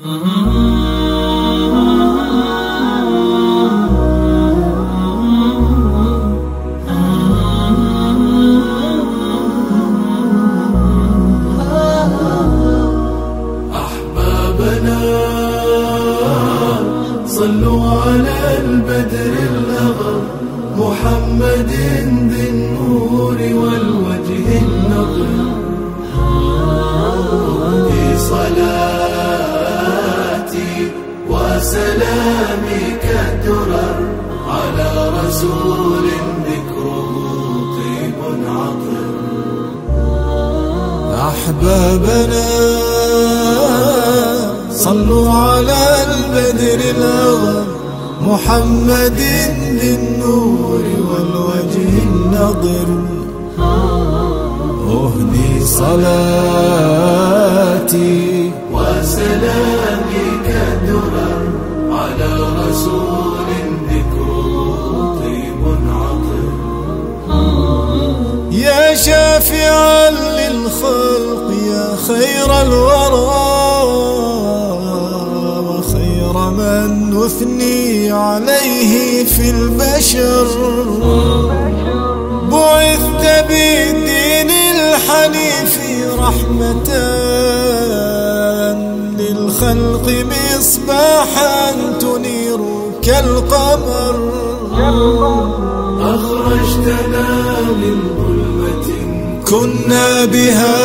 أحبابنا صلوا على البدر الأغر. محمد ذي النور والوجه النضر وسلامي كالدرر على رسول ذكره طيب عطر. أحبابنا صلوا على البدر الأغر محمد ذي النور والوجه النضر. أهدي صلاتي. وسلامي كالدرر على رسول ذكره طيب عطر يا شافعا للخلق يا خير الورى وخير من نثني عليه في البشر. بعثت بالدين الحنيف رحمة للخلق مصباحا تنير كالقمر. أخرجتنا من ظلمة كنا بها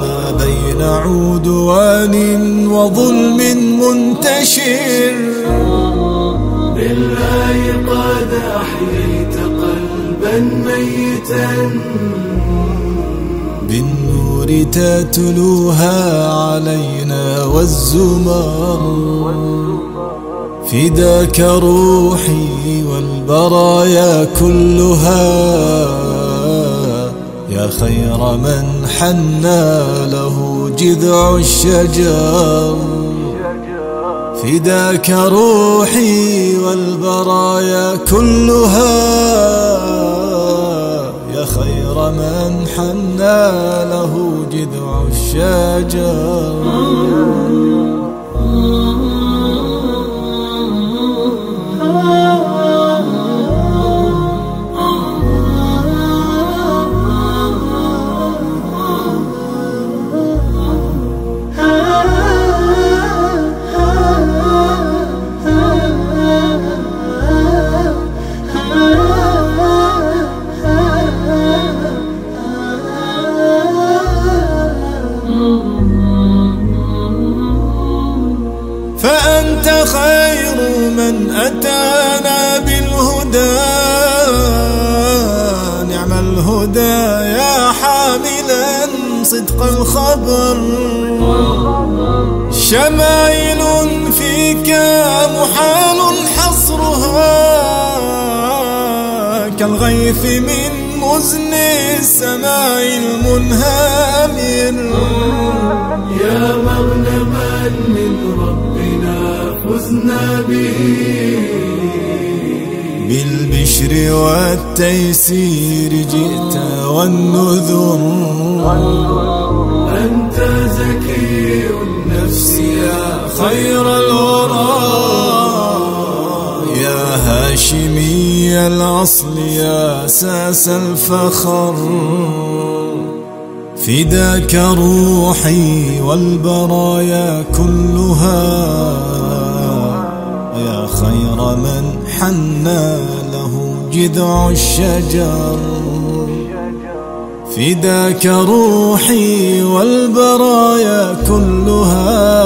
ما بين عدوان وظلم منتشر. بالله قد أحييت قلبا ميتا. بالنور تتلوها علينا والزمر فداك روحي والبرايا كلها يا خير من حنى له جذع الشجر فداك روحي والبرايا كلها يا خير من حنى له جذع الشجر. من أتانا بالهدى. نعم الهدى يا حاملا صدق الخبر. شمائل فيك محال حصرها. كالغيث من مزن السماء المنهمر يا مغنما من ربنا فزنا به. بالبشر والتيسير جئت والنذر. أنت زكي النفس يا خير الورى. يا هاشمي الأصل يا ساس الفخر. فداك روحي والبرايا كلها. حنى له جذع الشجر. فداك روحي والبرايا كلها.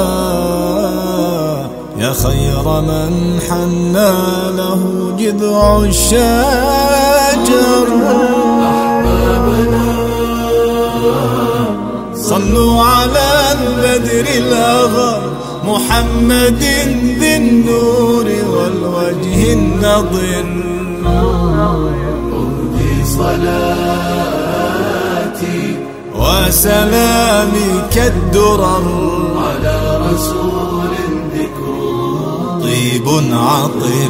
يا خير من حنى له جذع الشجر. صلوا على البدر الأغر محمد ذي النور والوجه النضر أهدي صلاتي وسلامي كالدرر. على رسول ذكره طيب عطر.